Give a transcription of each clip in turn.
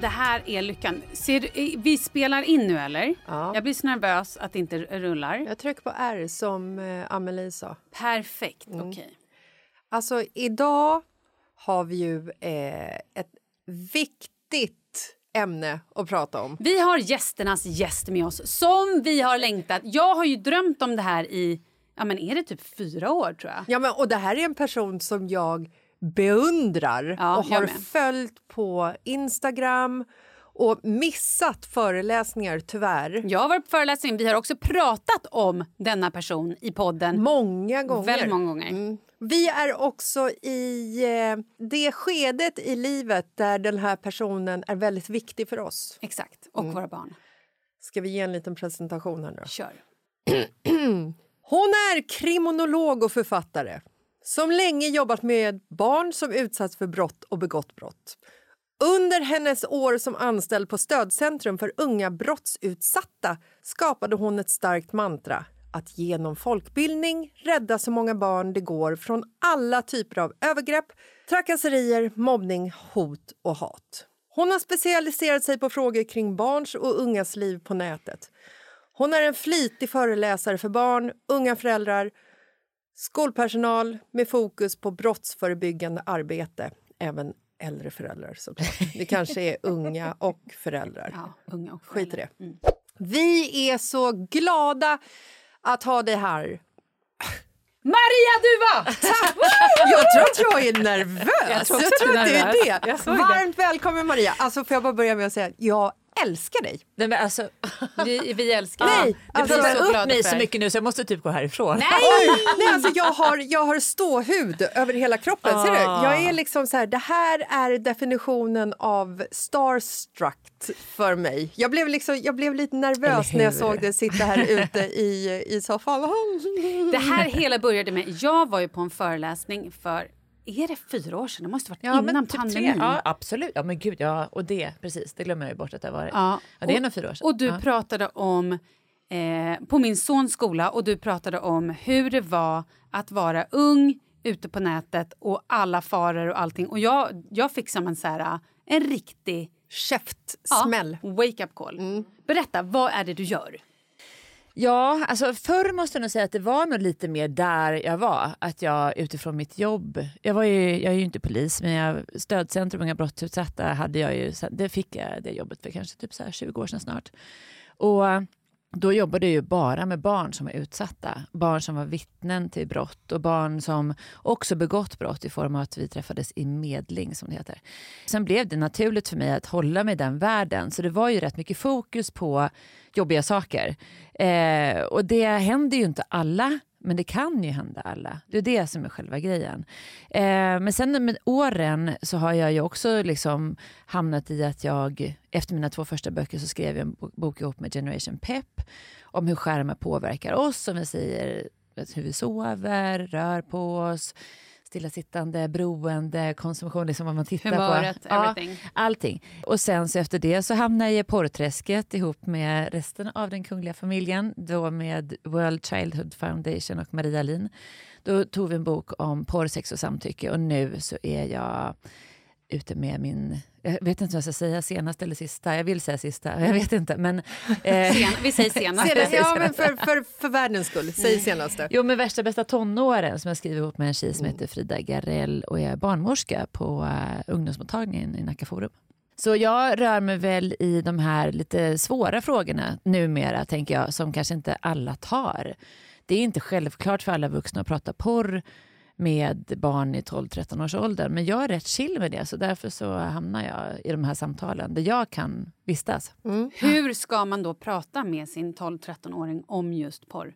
Det här är lyckan. Ser eh, vi spelar in nu eller? Ja. Jag blir så nervös att det inte rullar. Jag trycker på R som eh, Amelie sa. Perfekt, okej. Alltså, idag har vi ju eh, ett viktigt ämne att prata om. Vi har gästernas gäst med oss som vi har längtat. Jag har ju drömt om det här i, ja men är det typ fyra år tror jag. Ja, men, och det här är en person som jag beundrar Ja, och har följt på Instagram och missat föreläsningar, tyvärr. Jag har varit på föreläsning. Vi har också pratat om denna person i podden Många gånger. väldigt många gånger. Mm. Vi är också i eh, det skedet i livet där den här personen är väldigt viktig för oss. Exakt, och våra barn. Ska vi ge en liten presentation här nu? Kör. Hon är kriminolog och författare som länge jobbat med barn som utsatts för brott och begått brott. Under hennes år som anställd på Stödcentrum för unga brottsutsatta skapade hon ett starkt mantra att genom folkbildning rädda så många barn det går från alla typer av övergrepp, trakasserier, mobbning, hot och hat. Hon har specialiserat sig på frågor kring barns och ungas liv på nätet. Hon är en flitig föreläsare för barn, unga föräldrar Skolpersonal med fokus på brottsförebyggande arbete, även äldre föräldrar såklart. Det kanske är unga och föräldrar. Ja, unga och Skit i föräldrar. det. Vi är så glada att ha dig här. Maria Duva! Jag tror att jag är nervös. Jag tror Jag tror att det är det. Varmt välkommen Maria. Alltså får jag bara börja med att säga jag älskar dig. Nej, men alltså, vi, vi älskar Nej, dig. Du alltså- pratar så upp mig så mycket nu så jag måste typ gå härifrån. Oj! Nej, alltså jag, har, jag har ståhud över hela kroppen. Ser du? Ah. Jag är liksom så här, det här är definitionen av starstruck för mig. Jag blev, liksom, jag blev lite nervös när jag såg dig sitta här ute i, i soffan. Det här hela började med, jag var ju på en föreläsning för, är det fyra år sedan? Det måste varit Ja, innan typ pandemin. tre. Ja, absolut. Ja, men gud, ja. Och det, precis. Det glömmer jag ju bort att det har varit. Ja, Ja, det är och- nog fyra år sedan. Och du ja. pratade om, eh, på min sons skola, och du pratade om hur det var att vara ung ute på nätet och alla faror och allting. Och jag, jag fick som en, så här, en riktig Käftsmäll. ja, wake-up call. Berätta, vad är det du gör? Ja, alltså förr måste jag nog säga att det var nog lite mer där jag var. Att jag utifrån mitt jobb, jag, var ju, jag är ju inte polis men jag, stödcentrum unga brottsutsatta hade jag ju, det fick jag det jobbet för kanske typ så här 20 år sedan snart. Och då jobbade jag ju bara med barn som var utsatta. Barn som var vittnen till brott och barn som också begått brott i form av att vi träffades i medling som det heter. Sen blev det naturligt för mig att hålla mig i den världen så det var ju rätt mycket fokus på jobbiga saker. Eh, och det händer ju inte alla, men det kan ju hända alla. Det är det som är själva grejen. Eh, men sen med åren så har jag ju också liksom hamnat i att jag, efter mina två första böcker så skrev jag en bok ihop med Generation Pep om hur skärmar påverkar oss, som vi säger, hur vi sover, rör på oss, stillasittande, beroende, konsumtion, liksom vad man tittar Humöret, på. Ja, everything. allting. Och sen så efter det så hamnade jag i porrträsket ihop med resten av den kungliga familjen, då med World Childhood Foundation och Maria Lin. Då tog vi en bok om porr, sex och samtycke och nu så är jag ute med min, jag vet inte vad jag ska säga, senaste eller sista, jag vill säga sista, jag vet inte men... Eh, Sen, vi säger senast. Ser det? Ja, men för, för, för världens skull, säg senaste. Jo, med värsta bästa tonåren som jag skriver ihop med en tjej som heter Frida Garell och är barnmorska på uh, ungdomsmottagningen i Nacka Forum. Så jag rör mig väl i de här lite svåra frågorna numera, tänker jag, som kanske inte alla tar. Det är inte självklart för alla vuxna att prata porr med barn i 12-13 års ålder, men jag är rätt chill med det, så därför så hamnar jag i de här samtalen där jag kan vistas. Hur ska man då prata med sin 12-13-åring om just porr?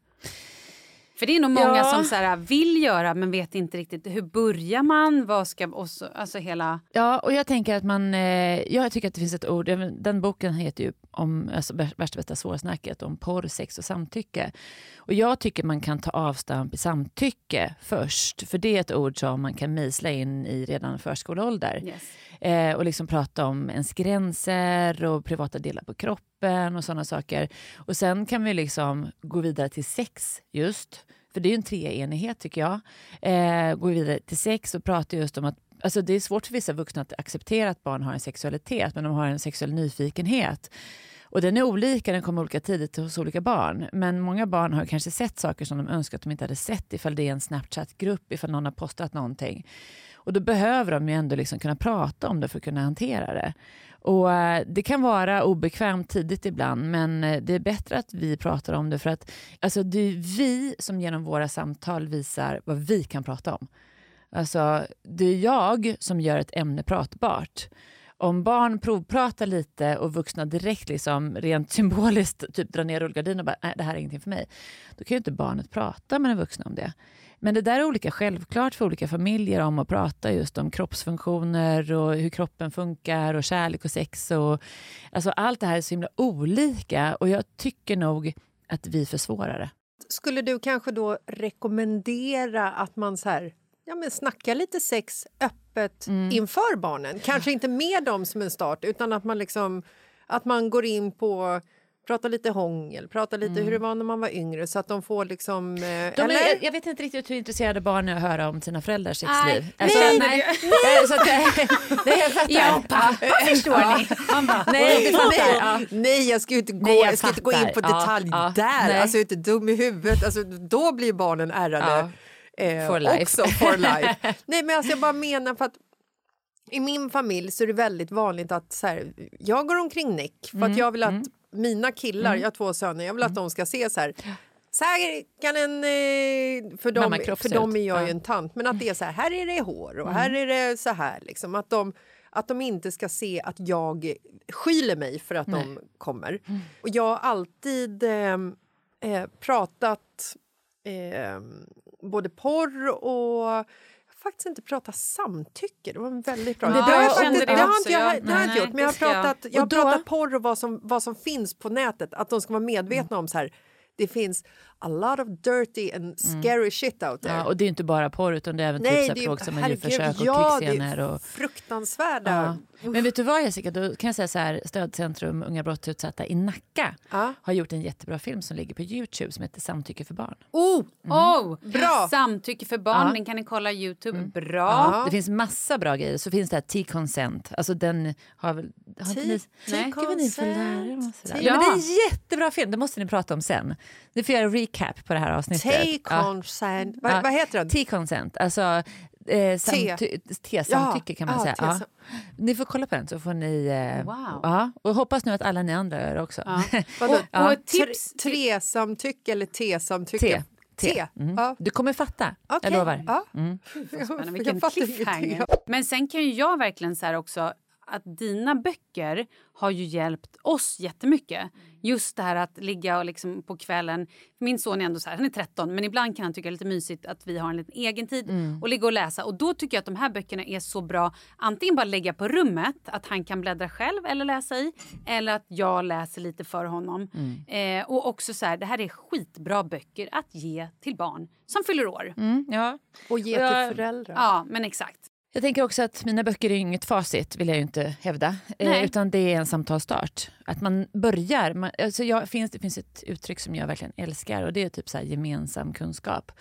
För det är nog många Ja. som så här, vill göra men vet inte riktigt hur börjar man? Vad ska, och så, alltså hela... Ja, och jag tänker att man, eh, jag tycker att det finns ett ord, den boken heter ju om alltså, vär- värsta bästa svårsnacket om porr, sex och samtycke. Och jag tycker man kan ta avstamp i samtycke först, för det är ett ord som man kan mejsla in i redan förskoleålder. Yes. Eh, och liksom prata om ens gränser och privata delar på kroppen och sådana saker. Och sen kan vi liksom gå vidare till sex just, för det är ju en treenighet tycker jag. Eh, gå vidare till sex och prata just om att Alltså det är svårt för vissa vuxna att acceptera att barn har en sexualitet, men de har en sexuell nyfikenhet. Och den är olika, den kommer olika tidigt hos olika barn. Men många barn har kanske sett saker som de önskar att de inte hade sett ifall det är en Snapchat-grupp, ifall någon har postat någonting. Och då behöver de ju ändå liksom kunna prata om det för att kunna hantera det. Och eh, Det kan vara obekvämt tidigt ibland, men eh, det är bättre att vi pratar om det för att alltså, det är vi som genom våra samtal visar vad vi kan prata om. Alltså, det är jag som gör ett ämne pratbart. Om barn provpratar lite och vuxna direkt liksom rent symboliskt typ drar ner rullgardinen och bara nej det här är ingenting för mig. Då kan ju inte barnet prata med den vuxna om det. Men det där är olika självklart för olika familjer om att prata just om kroppsfunktioner och hur kroppen funkar och kärlek och sex. Och, alltså allt det här är så himla olika och jag tycker nog att vi försvårar det. Skulle du kanske då rekommendera att man så här, ja, men snackar lite sex öppet inför barnen? Kanske inte med dem som en start, utan att man, liksom, att man går in på prata lite hångel, prata lite hur det var när man var yngre så att de får liksom... Eh, är, jag, jag vet inte riktigt hur intresserade barn är att höra om sina föräldrars sexliv. Nej, Alltså, nej, nej, nej, så att, nej, jag fattar. Ja, pappa förstår ni. Man bara, Nej, det fattar. Ja. Nej, jag ska ju inte gå, Nej, jag jag ska inte gå in på. Ja, detalj ja, där. nej. Alltså, jag är inte dum i huvudet. Alltså, då blir barnen ärrade. Eh, For life. också for life. Nej, men alltså jag bara menar för att i min familj så är det väldigt vanligt att så här, jag går omkring näck för Mm, att jag vill att mina killar, jag har två söner, jag vill att de ska se så här så här kan en... eh, För dem, för dem är jag ju en tant. Men att det är så här, här är det hår och Mm. här är det så här. Liksom. Att, de, att de inte ska se att jag skyler mig för att de kommer. Mm. Och jag har alltid eh, eh, pratat eh, både porr och jag faktiskt inte pratat samtycke. Det var en väldigt bra... Ja, det, jag jag kände det det också, jag, det har jag inte Nej, gjort. Men jag har jag. pratat, jag har pratat porr och vad som, vad som finns på nätet. Att de ska vara medvetna om så här. Det finns a lot of dirty and scary shit out there. Ja, och det är ju inte bara porr utan det är även Nej, typ det är, djurförsök och ja, det krigsscener. Och, fruktansvärda. ja. Men vet du vad Jessica, då kan jag säga så här, Stödcentrum Unga brottsutsatta i Nacka Ja. har gjort en jättebra film som ligger på Youtube som heter Samtycke för barn. Oh, Oh, Bra. Samtycke för barn, Ja. den kan ni kolla Youtube. Bra. Ja. Det finns massa bra grejer. Så finns det här T-consent. Alltså den har väl... Har inte ni, Nej. Gud vad ni får lära er om sådär. T- Ja, men det är en jättebra film, det måste ni prata om sen. Ni får göra recap på det här avsnittet. take Ja. consent. Vad, Ja. vad heter den? T-consent, alltså eh, samty- T-samtycke kan man Ja, säga. ja, Ni får kolla på den så får ni... Eh, Wow. ja, och hoppas nu att alla ni andra gör det också. Och, och tips... Tre-samtycke eller T-samtycke? T. Mm. Ja. Du kommer fatta, Okej. jag lovar. Ja. Jag vilken cliffhanger. Men sen kan ju jag verkligen säga också att dina böcker har ju hjälpt oss jättemycket. Just det här att ligga och liksom på kvällen. Min son är ändå så här, han är 13 men ibland kan han tycka det är lite mysigt att vi har en liten egen tid och ligga och läsa. Och då tycker jag att de här böckerna är så bra. Antingen bara lägga på rummet, att han kan bläddra själv eller läsa i. Eller att jag läser lite för honom. Eh, och också så här, det här är skitbra böcker att ge till barn som fyller år. Mm, ja. Och ge till föräldrar. Ja, men exakt. Jag tänker också att mina böcker är inget facit, vill jag inte hävda. Eh, utan det är en samtalsstart. Att man börjar. Man, alltså jag, finns, det finns ett uttryck som jag verkligen älskar och det är typ så gemensam kunskap.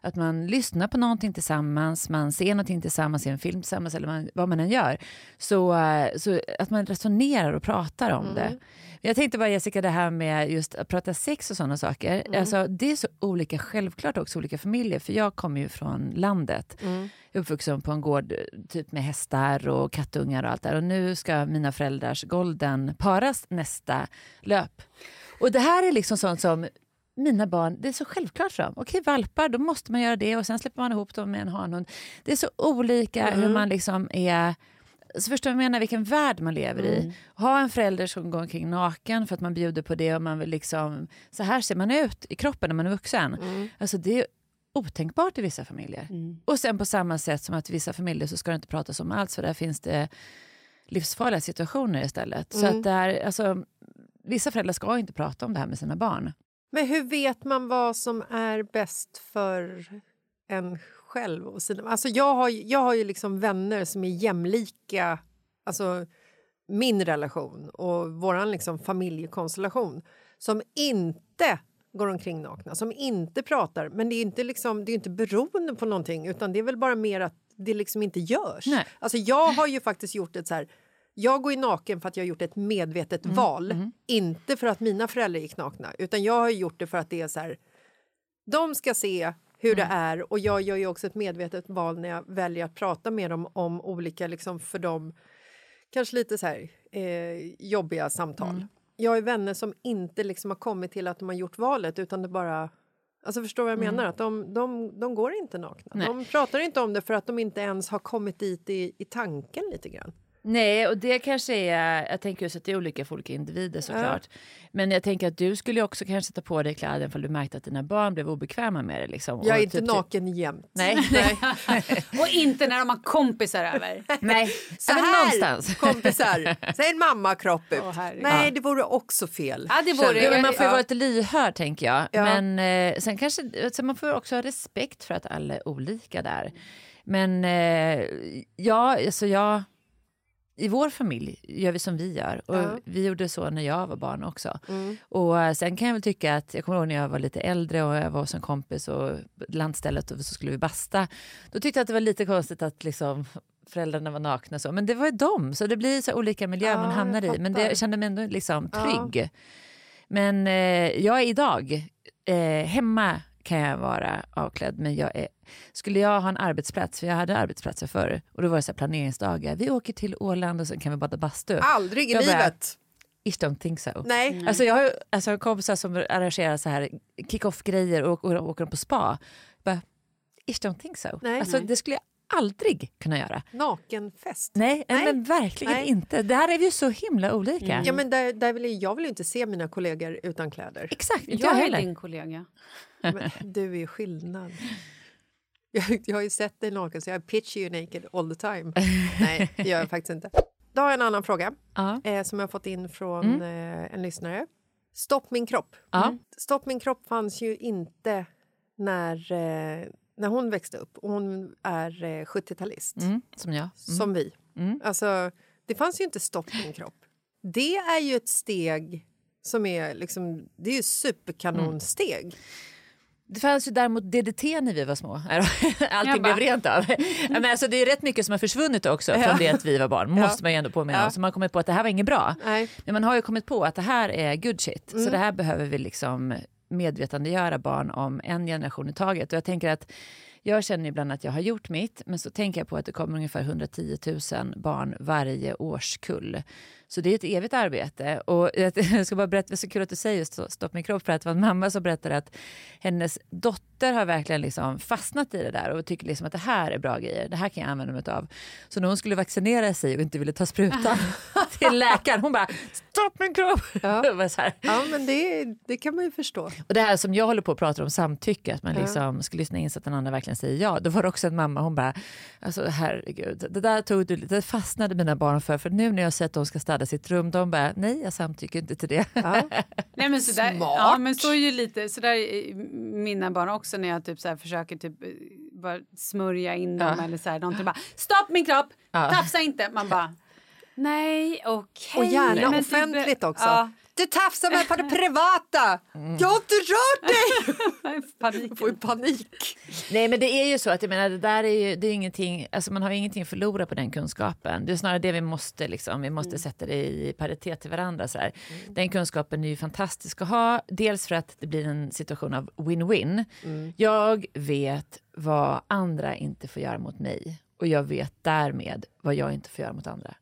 Att man lyssnar på någonting tillsammans, man ser någonting tillsammans, ser en film tillsammans eller man, vad man än gör. Så, eh, så att man resonerar och pratar om det. Jag tänkte bara Jessica, det här med just att prata sex och sådana saker. Alltså, det är så olika, självklart också olika familjer. För jag kommer ju från landet. Är uppvuxen på en gård typ med hästar och kattungar och allt där. Och nu ska mina föräldrars golden paras nästa löp. Och det här är liksom sånt som mina barn, det är så självklart för dem. Okej, valpar, då måste man göra det och sen släpper man ihop dem med en hanhund. Det är så olika hur man liksom är... Så förstår du vad jag menar? Vilken värld man lever i. Ha en förälder som går omkring naken för att man bjuder på det och man vill liksom... Så här ser man ut i kroppen när man är vuxen. Alltså det är otänkbart i vissa familjer. Och sen på samma sätt som att i vissa familjer så ska det inte pratas om alls för där finns det livsfarliga situationer istället. Så att där, alltså, vissa föräldrar ska inte prata om det här med sina barn. Men hur vet man vad som är bäst för en själv? Och sina, alltså jag, har, jag har ju liksom vänner som är jämlika, alltså min relation och vår liksom familjekonstellation som inte går omkring nakna, som inte pratar. Men det är inte, liksom, det är inte beroende på någonting utan det är väl bara mer att det liksom inte görs. Nej. Alltså jag har ju faktiskt gjort ett så här... Jag går ju naken för att jag har gjort ett medvetet val. Inte för att mina föräldrar gick nakna. Utan jag har gjort det för att det är så här... De ska se hur det är och jag gör ju också ett medvetet val när jag väljer att prata med dem om olika, liksom för dem, kanske lite så här eh, jobbiga samtal. Jag har vänner som inte liksom har kommit till att de har gjort valet utan det bara Alltså förstår vad jag menar? Att de, de, de går inte nakna. Nej. De pratar inte om det för att de inte ens har kommit dit i, i tanken lite grann. Nej, och det kanske är... Jag tänker just att det är olika för olika individer såklart. Men jag tänker att du skulle också kanske ta på dig kläder för du märkte att dina barn blev obekväma med det. Liksom. Jag är Och inte typ- naken jämt. Nej, Och inte när de har kompisar över. nej. Så Ja, här, någonstans. kompisar, säg en mammakropp ut. Herregud. Nej, det vore också fel. Ja, det vore men man får ju Ja. vara lite lyhörd tänker jag. Ja. Men eh, sen kanske, alltså, man får också ha respekt för att alla är olika där. Men eh, ja, alltså jag... I vår familj gör vi som vi gör. Och Ja. Vi gjorde så när jag var barn också. Mm. Och eh, sen kan jag väl tycka att, jag kommer ihåg när jag var lite äldre och jag var hos en kompis och landstället och så skulle vi basta. Då tyckte jag att det var lite konstigt att liksom föräldrarna var nakna så. Men det var ju dem, så det blir så olika miljöer Ja, man hamnar i. Men det, jag kände mig ändå liksom Ja. trygg. Men eh, jag är idag eh, hemma kan jag vara avklädd men jag är, skulle jag ha en arbetsplats, för jag hade arbetsplatser förr och då var det så här planeringsdagar, vi åker till Åland och sen kan vi bada bastu. Aldrig i Jag bara- livet. Ish don't think so. Nej. Alltså jag har alltså kompisar som arrangerar så här kick-off-grejer och, och, och åker på spa. Bara, ish don't think so. Nej. alltså, Nej. Det skulle jag aldrig kunna göra. Nakenfest. Nej, Nej. men verkligen Nej. inte. Där är vi ju så himla olika. Ja, men där, där vill jag, jag vill ju inte se mina kollegor utan kläder. Exakt, inte jag, Jag är heller. din kollega. Men du är ju skillnad. Jag, jag har ju sett dig naken så jag pitcher you naked all the time. Nej, det gör jag faktiskt inte. Då har jag en annan fråga Ja. eh, som jag har fått in från eh, en lyssnare. Stopp min kropp. Ja. Stopp min kropp fanns ju inte när, eh, när hon växte upp. Och hon är eh, 70-talist, Mm, som jag. Mm. som vi. Mm. Alltså, det fanns ju inte stopp min kropp. Det är ju ett steg som är liksom, det är ju superkanonsteg. Det fanns ju däremot DDT när vi var små. Allting blev rent av. Men alltså, det är rätt mycket som har försvunnit också Ja. från det att vi var barn. Måste man ju ändå påminna Ja. om. Så man har kommit på att det här var inget bra. Nej. Men man har ju kommit på att det här är good shit. Mm. Så det här behöver vi liksom medvetandegöra barn om en generation i taget. Och jag tänker att jag känner ibland att jag har gjort mitt, men så tänker jag på att det kommer ungefär 110 000 barn varje årskull. Så det är ett evigt arbete. Och jag ska bara berätta, det är så kul att du säger just Stopp min kropp, för att det var en mamma som berättade att hennes dotter har verkligen liksom fastnat i det där och tycker liksom att det här är bra grejer, det här kan jag använda mig av. Så när hon skulle vaccinera sig och inte ville ta sprutan till läkaren, hon bara stopp min kropp. Ja. Ja, men det, det kan man ju förstå. Och det här som jag håller på att prata om samtycke, att man Ja. liksom ska lyssna in så att den andra verkligen säger ja. Då var det också en mamma, hon bara, alltså herregud, det där tog du, det fastnade mina barn för, för nu när jag sett att de ska städa sitt rum, de bara, nej jag samtycker inte till det. Ja. Nej, men så där, Smart. ja, men så är ju lite så där är mina barn också när jag typ så här försöker typ eh, bara smörja in dem Ja. eller så här någonting bara stopp min kropp, Ja. tafsa inte. Man bara nej okej. Och gärna men du offentligt be- också. Ja, Du tafsar mig på det privata! Jag har inte rört dig! panik. Jag får ju panik. Nej men det är ju så att jag menar det där är ju, det är ingenting, alltså man har ju ingenting att förlora på den kunskapen. Det är snarare det vi måste liksom, vi måste sätta det i paritet till varandra så här. Den kunskapen är ju fantastisk att ha, dels för att det blir en situation av win-win. Jag vet vad andra inte får göra mot mig och jag vet därmed vad jag inte får göra mot andra.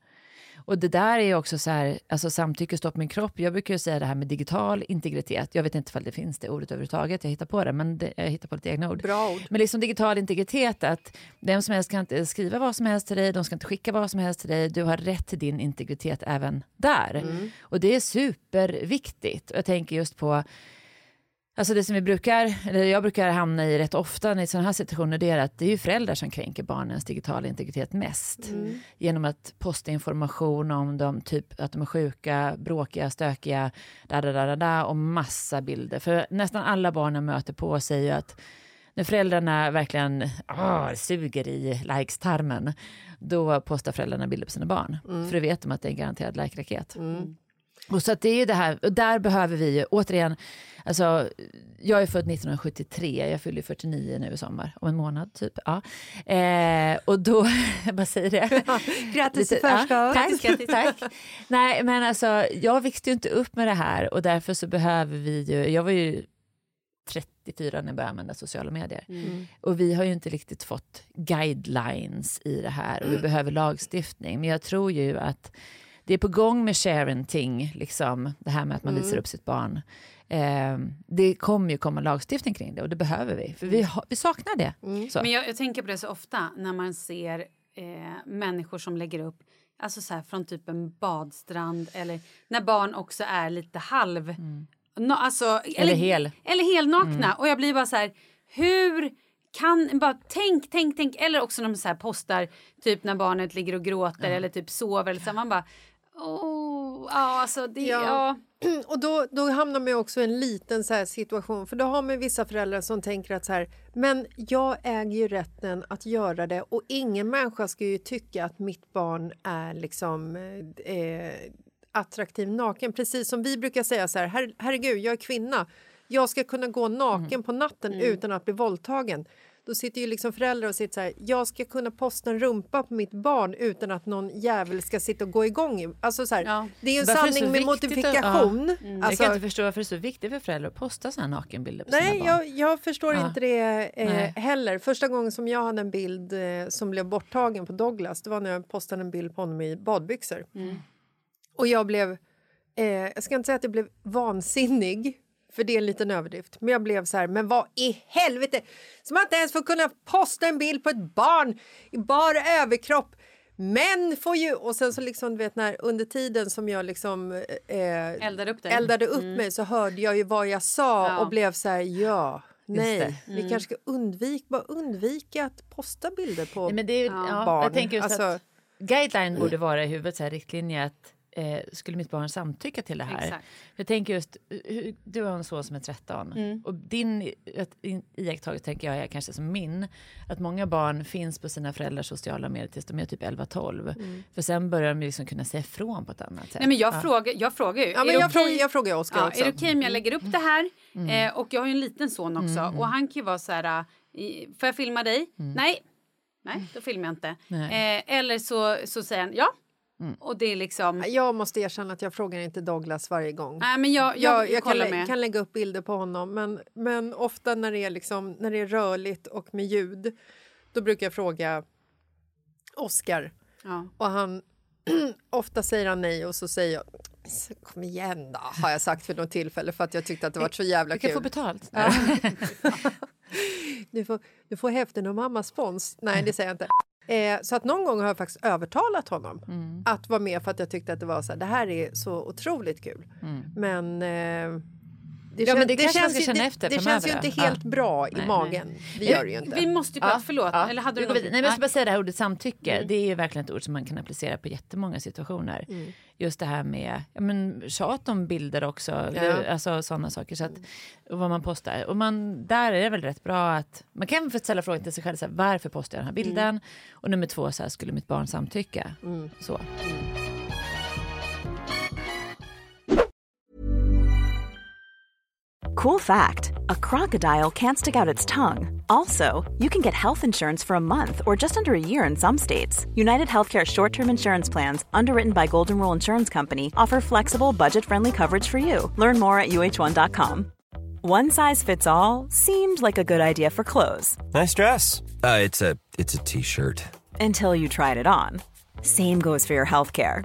Och det där är också så här, alltså samtycke, stopp min kropp. Jag brukar ju säga det här med digital integritet. Jag vet inte ifall det finns det ordet överhuvudtaget. Jag hittar på det, men det, jag hittar på lite egna ord. Bra ord. Men liksom digital integritet, att vem som helst kan inte skriva vad som helst till dig, de ska inte skicka vad som helst till dig. Du har rätt till din integritet även där. Och det är superviktigt. Och jag tänker just på Alltså det som vi brukar, eller jag brukar hamna i rätt ofta i sådana här situationer, det är att det är ju föräldrar som kränker barnens digitala integritet mest. Genom att posta information om dem, typ att de är sjuka, bråkiga, stökiga, da, da, da, da, och massa bilder. För nästan alla barnen möter på säger att när föräldrarna verkligen ah, suger i likes-tarmen, då postar föräldrarna bilder på sina barn. För då vet de att det är en garanterad like-raket. Och så det är ju det här, och där behöver vi ju återigen, alltså jag är född 1973, jag fyller 49 nu i sommar, om en månad typ. Ja. Eh, och då, jag bara säger det. Grattis i Lite- ja, förskott. tack, grattis, tack. Nej men alltså jag växte ju inte upp med det här och därför så behöver vi ju, jag var ju 34 när jag började använda sociala medier. Och vi har ju inte riktigt fått guidelines i det här och vi behöver lagstiftning. Men jag tror ju att det är på gång med sharenting, liksom det här med att man visar upp sitt barn. Eh, det kommer ju komma lagstiftning kring det och det behöver vi, för vi, har, vi saknar det. Så. Men jag, jag tänker på det så ofta när man ser eh, människor som lägger upp Alltså så här, från typ en badstrand eller när barn också är lite halv... No, alltså, eller, hel. Eller helnakna. Och jag blir bara så här, hur kan... Bara tänk, tänk, tänk. Eller också när de så här postar typ när barnet ligger och gråter eller typ sover. Eller så man bara... Åh, ja, alltså det... Ja. Ja. Och då, då hamnar man också i en liten så situation. För då har man vissa föräldrar som tänker att så här, men jag äger ju rätten att göra det och ingen människa ska ju tycka att mitt barn är liksom eh, attraktiv naken. Precis som vi brukar säga så här, Her, herregud, jag är kvinna. Jag ska kunna gå naken på natten utan att bli våldtagen. Då sitter ju liksom föräldrar och sitter så här, jag ska kunna posta en rumpa på mitt barn utan att någon jävel ska sitta och gå igång. Alltså så här, Ja. Det är ju en Varför sanning med viktigt att- modifikation. ja. Jag Alltså, kan inte förstå varför det är så viktigt för föräldrar att posta här nakenbilder på Nej, sina barn. jag, jag förstår Ja. inte det eh, heller. Första gången som jag hade en bild eh, som blev borttagen på Douglas det var när jag postade en bild på honom i badbyxor. Och jag blev... Eh, jag ska inte säga att jag blev vansinnig, för det är en liten överdrift. Men jag blev så här, men vad i helvete! Som man inte ens får kunna posta en bild på ett barn i bara överkropp. Män får ju... Och sen så liksom, du vet, när, under tiden som jag liksom... Eh, Eldar upp dig. eldade upp mig så hörde jag ju vad jag sa Ja. och blev så här, ja, nej, det. vi kanske ska undvika, bara undvika att posta bilder på Nej, men det är, Ja. ja, barn. Jag tänker just Alltså- att guideline borde vara i huvudet, så här, riktlinje att eh, skulle mitt barn samtycka till det här? Exakt. Jag tänker just, eh, du har en son som är 13 Mm. och din iakttagelse tänker jag är kanske som min, att många barn finns på sina föräldrars sociala medier tills de är typ 11-12. För sen börjar de liksom kunna säga ifrån på ett annat sätt. Nej, men jag, Ja. frågar, jag frågar ju. Ja, men det jag, okej- frågar, jag frågar Oskar Ja, också. är det okej om jag lägger upp det här? Mm. Eh, och jag har ju en liten son också och han kan ju vara så här, i, får jag filma dig? Nej. Nej, då filmar jag inte. Mm. Eh, eller så, så säger han ja. Och det är liksom... Jag måste erkänna att jag frågar inte Douglas varje gång. Nej, men jag, jag, jag, jag kan, lä- med. kan lägga upp bilder på honom men, men ofta när det, är liksom, när det är rörligt och med ljud då brukar jag fråga Oskar Ja. och han ofta säger han nej och så säger jag kom igen då har jag sagt för något tillfälle för att jag tyckte att det var så jävla Du kan kul. få betalt. Du får, du får hälften av mammas spons. Nej, det säger jag inte. Eh, så att någon gång har jag faktiskt övertalat honom Mm. att vara med för att jag tyckte att det var så här, det här är så otroligt kul. Men eh, det, Ja, men det det kanske man känns, ska ju- känna det, efter det framöver känns ju inte helt Ja. bra i Nej, magen. Det gör det ju inte. Vi måste ju prata, förlåt. Ja, Eller hade vi du något? Nej, men jag ska bara säga det här ordet samtycke. Det är ju verkligen ett ord som man kan applicera på jättemånga situationer. Mm. Just det här med ja, men, tjat om bilder också, Ja. alltså sådana saker. Så att, och vad man postar. Och man, där är det väl rätt bra att man kan ställa frågan till sig själv, så här, varför postar jag den här bilden? Mm. Och nummer två, så här, skulle mitt barn samtycka? Så. Cool fact a crocodile can't stick out its tongue. Also, you can get health insurance for a month or just under a year in some states. United Healthcare short term insurance plans, underwritten by Golden Rule Insurance Company, offer flexible, budget friendly coverage for you. Learn more at uh1.com. One size fits all seemed like a good idea for clothes Nice dress. Uh, it's a it's a t-shirt. until you tried it on. Same goes for your healthcare.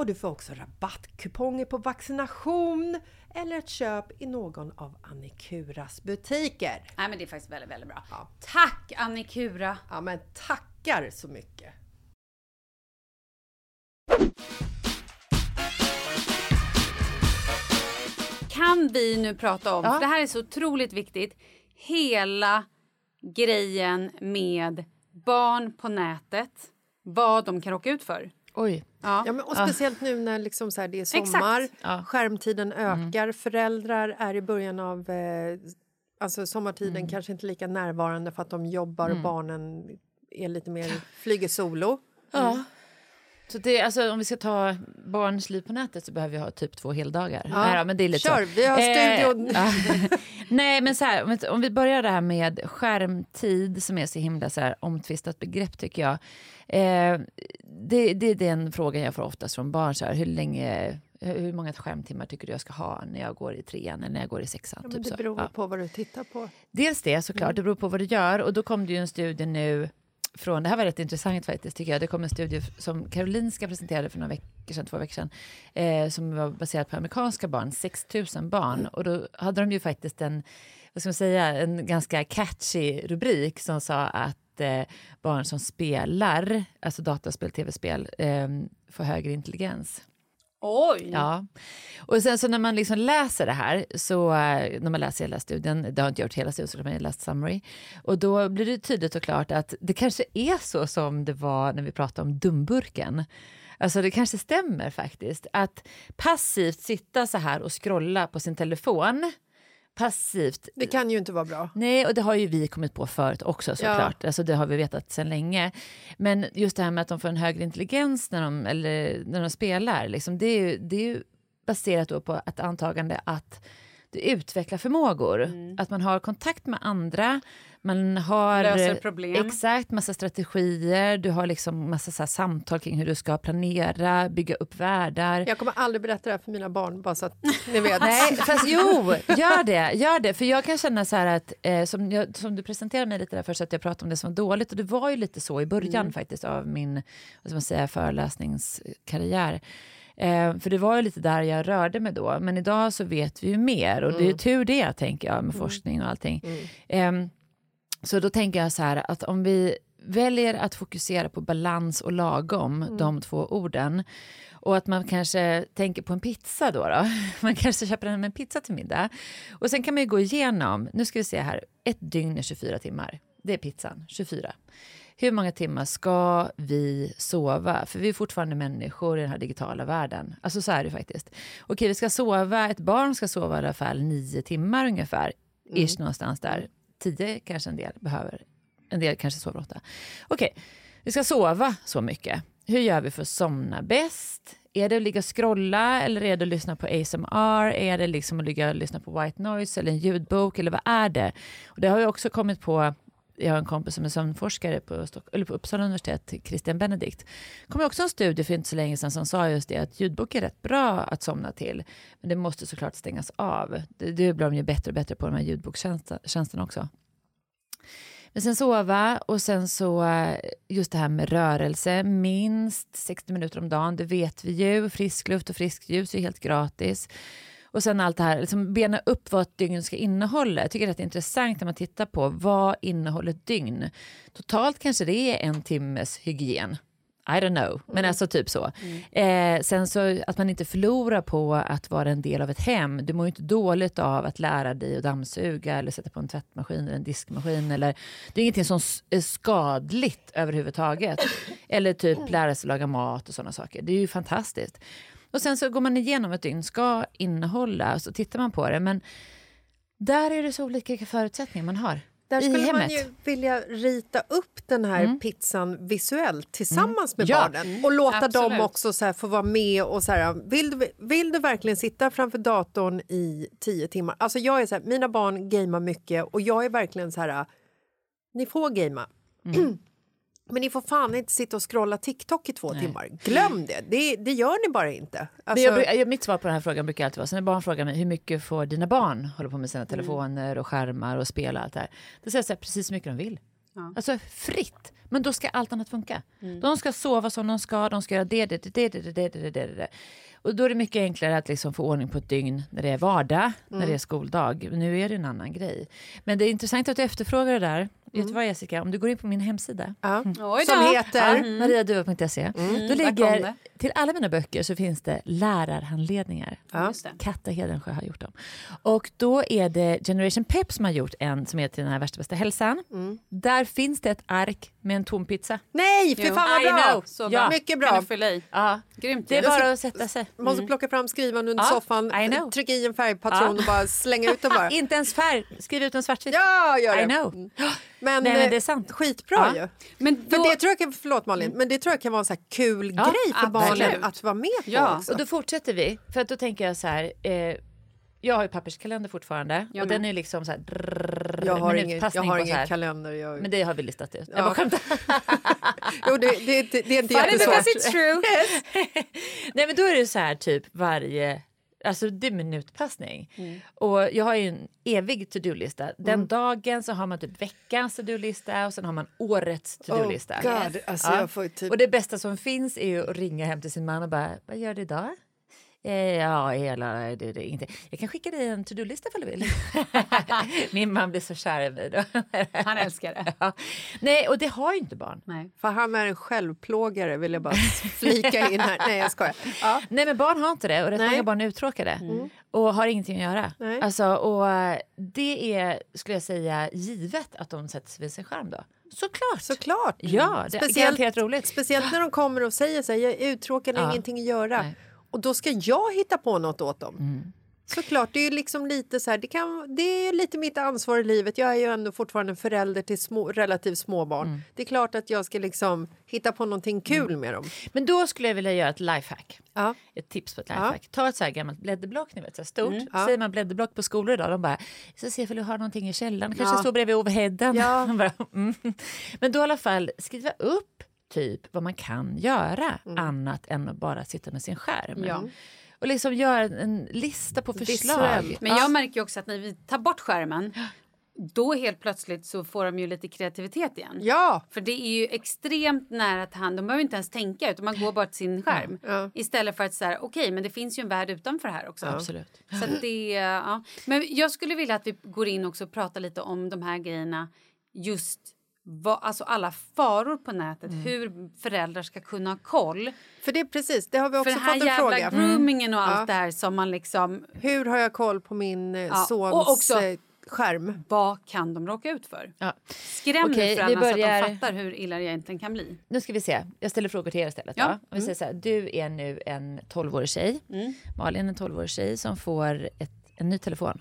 och du får också rabattkuponger på vaccination eller ett köp i någon av Annikuras butiker. Nej men det är faktiskt väldigt, väldigt bra. Ja. Tack Annikura! Ja men tackar så mycket! Kan vi nu prata om, Ja. det här är så otroligt viktigt, hela grejen med barn på nätet, vad de kan råka ut för. Oj. Ja. Ja, men, och speciellt nu när liksom så här, det är sommar, Exakt. Skärmtiden ökar, föräldrar är i början av eh, alltså sommartiden kanske inte lika närvarande för att de jobbar och barnen är lite mer flyger solo. Ja. Så det, alltså, om vi ska ta barns liv på nätet så behöver vi ha typ två heldagar. Nej, då, men det är lite Kör, så. vi har Eh, studion. ja. Nej, men så här, om vi- börjar det här med skärmtid som är så himla så här, omtvistat begrepp tycker jag. Eh, det, det är den frågan jag får oftast från barn. Så här, hur, länge, hur många skärmtimmar tycker du jag ska ha när jag går i trean eller när jag går i sexan? Ja, typ det så. beror Ja. på vad du tittar på. Dels det såklart, det beror på vad du gör. Och då kom det ju en studie nu från, det här var rätt intressant faktiskt tycker jag. Det kom en studie som Karolinska presenterade för några veckor sedan, två veckor sedan. Eh, som var baserad på amerikanska barn, 6 000 barn. Och då hade de ju faktiskt en, vad ska man säga, en ganska catchy rubrik som sa att eh, barn som spelar, alltså dataspel, tv-spel, eh, får högre intelligens. Oj! Ja. Och sen så när man liksom läser det här, så eh, när man läser hela studien, det har inte gjort hela studien, men jag har läst summary, och då blir det tydligt och klart att det kanske är så som det var när vi pratade om dumburken. Alltså det kanske stämmer faktiskt, att passivt sitta så här och scrolla på sin telefon, passivt Det kan ju inte vara bra. Nej, och det har ju vi kommit på förut också såklart. Alltså, det har vi vetat sedan länge. Men just det här med att de får en högre intelligens när de, eller, när de spelar, liksom, det, är ju, det är ju baserat på ett antagande att du utvecklar förmågor. Att man har kontakt med andra, man har... Löser problem. Exakt, massa strategier, du har liksom massa så samtal kring hur du ska planera, bygga upp världar. Jag kommer aldrig berätta det här för mina barn, bara så att ni vet. Nej, fast jo, gör det. Gör det. För jag kan känna så här att, eh, som, jag, som du presenterade mig lite där först, att jag pratade om det som var dåligt. Och det var ju lite så i början faktiskt av min vad ska man säga, föreläsningskarriär. Eh, för det var ju lite där jag rörde mig då. Men idag så vet vi ju mer. Och det är ju tur det, tänker jag, med forskning och allting. Ehm, så då tänker jag så här att om vi väljer att fokusera på balans och lagom, de två orden, och att man kanske tänker på en pizza då, då. Man kanske köper hem en pizza till middag. Och sen kan man ju gå igenom, nu ska vi se här, ett dygn är 24 timmar. Det är pizzan, 24. Hur många timmar ska vi sova? För vi är fortfarande människor i den här digitala världen. Alltså så är det faktiskt. Okej, vi ska sova, ett barn ska sova i alla fall nio timmar ungefär. Ish någonstans där. Tio kanske en del behöver. En del kanske sover åtta. Okej, vi ska sova så mycket. Hur gör vi för att somna bäst? Är det att ligga och scrolla eller är det att lyssna på ASMR? Är det liksom att ligga och lyssna på white noise eller en ljudbok eller vad är det? Och det har ju också kommit på jag har en kompis som är sömnforskare på, Stock- eller på Uppsala universitet, Christian Benedikt. kom också en studie för inte så länge sedan som sa just det att ljudbok är rätt bra att somna till. Men det måste såklart stängas av. Det, det blir de ju bättre och bättre på de här ljudbokstjänsterna också. Men sen sova och sen så eh, just det här med rörelse, minst 60 minuter om dagen, det vet vi ju. Frisk luft och friskt ljus är helt gratis. Och sen allt det här, liksom bena upp vad ett dygn ska innehålla. Jag tycker det är rätt intressant när man tittar på vad innehåller ett dygn. Totalt kanske det är en timmes hygien. I don't know, men alltså typ så. Eh, sen så att man inte förlorar på att vara en del av ett hem. Du mår ju inte dåligt av att lära dig att dammsuga eller sätta på en tvättmaskin eller en diskmaskin. Eller, det är ingenting som är skadligt överhuvudtaget. Eller typ lära sig laga mat och sådana saker. Det är ju fantastiskt. Och sen så går man igenom ett dygn ska innehålla och så tittar man på det. Men där är det så olika förutsättningar man har. Där skulle man hemmet. ju vilja rita upp den här pizzan visuellt tillsammans med Ja. barnen och låta dem Absolut. också så få vara med. och så här, vill, du, vill du verkligen sitta framför datorn i tio timmar? Alltså jag är så här, Mina barn gamer mycket och jag är verkligen så här... Ni får gamea. Men ni får fan inte sitta och scrolla TikTok i två timmar. Glöm det. det! Det gör ni bara inte. Alltså, jag, jag, mitt svar på den här frågan brukar alltid vara, så när barn frågar mig hur mycket får dina barn hålla på med sina telefoner och skärmar och spel och allt det här. Då säger jag så här, precis hur mycket de vill. Alltså fritt. Men då ska allt annat funka. De ska sova som de ska, de ska göra det, det, det, det, det, det, det, det, det. Och då är det mycket enklare att liksom få ordning på ett dygn när det är vardag, när det är skoldag. Men Nu är det en annan grej. Men det är intressant att du efterfrågar det där. Vet du vad Jessica, om du går in på min hemsida ja. Oj Som då. heter... Ja, mariadua.se. Då där kom ligger, till alla mina böcker så finns det lärarhandledningar. Just det. Katta Hedensjö har gjort dem. Och då är det Generation Pep som har gjort en som heter den här värsta bästa hälsan. Där finns det ett ark med en tom pizza. Nej, för Jo. fan vad bra! Så Ja. Mycket Kan bra. du fylla i? Ja, Grymt. det är bara att sätta sig. Måste plocka fram skrivaren under Ja, soffan, trycka i en färgpatron och bara slänga ut den bara. Inte ens färg, skriv ut en svartvit. Ja, gör det. I know. Men, Nej, men eh, det är sant. Skitbra Ja. ju. Men För då, det tror jag kan, förlåt Malin, men det tror jag kan vara en så här kul Ja, grej för barnen att vara med på Ja. också. Och då fortsätter vi. För att då tänker jag så här. Eh, jag har ju papperskalender fortfarande. Jag och den är liksom så här. Drrrr, jag har ingen, jag har på så ingen här. kalender. Jag... Men det har vi listat ut. Jag Ja. bara skämtar. Jo, det, det, det, det är inte Funny jättesvårt. because it's true. Nej men då är det så här typ varje, alltså det är minutpassning. Mm. Och jag har ju en evig to-do-lista. Den dagen så har man typ veckans to-do-lista och sen har man årets to-do-lista. Oh God, alltså ju typ... Och det bästa som finns är ju att ringa hem till sin man och bara, vad gör du idag? Eh, Ja, hela, det, det, inte. Jag kan skicka dig en to-do-lista ifall du vill. Min man blir så kär i mig då. Han älskar det. Ja. Nej, och det har ju inte barn. Nej. För han är en självplågare vill jag bara flika in här. Nej jag skojar. Ja. Nej men barn har inte det och rätt Nej. många barn är uttråkade och har ingenting att göra. Nej. Alltså, och det är, skulle jag säga, givet att de sätter sig vid sin skärm då. Såklart! Såklart. Ja, det är garanterat roligt. Speciellt när de kommer och säger så här, jag är uttråkad, Ja. ingenting att göra. Nej. Och då ska jag hitta på något åt dem. Såklart, det är liksom lite så här, det, kan, det är lite mitt ansvar i livet. Jag är ju ändå fortfarande förälder till små, relativt små barn. Det är klart att jag ska liksom hitta på någonting kul med dem. Men då skulle jag vilja göra ett lifehack. Ja. Ett tips på ett Ja. lifehack. Ta ett så här gammalt blädderblock, ni vet, så här stort. Ja. Säger man blädderblock på skolor idag, de bara, jag ska se ifall du har någonting i källaren, kanske Ja. står bredvid overheaden. Ja. Bara, mm. Men då i alla fall skriva upp typ vad man kan göra Mm. annat än att bara sitta med sin skärm. Ja. Och liksom göra en, lista på förslag. Men jag märker ju också att när vi tar bort skärmen då helt plötsligt så får de ju lite kreativitet igen. Ja, För det är ju extremt nära till hand. De behöver inte ens tänka utan man går bara till sin skärm. Ja. Istället för att säga okej men det finns ju en värld utanför här också. Absolut. Så att det, ja. Men jag skulle vilja att vi går in också och pratar lite om de här grejerna. Just vad, alltså alla faror på nätet. Mm. Hur föräldrar ska kunna ha koll. för det är precis, det har vi För också den här fått en jävla fråga. groomingen och allt Ja. det här som man liksom... Hur har jag koll på min eh, Ja, sons och också- eh, skärm? Vad kan de råka ut för? Ja. Skräm vi föräldrarna så börjar- att de fattar hur illa det egentligen kan bli. Nu ska vi se. Jag ställer frågor till er istället. Ja. Ja. Vi säger så här, du är nu en 12-årig tjej. Malin är en 12-årig tjej som får ett, en ny telefon.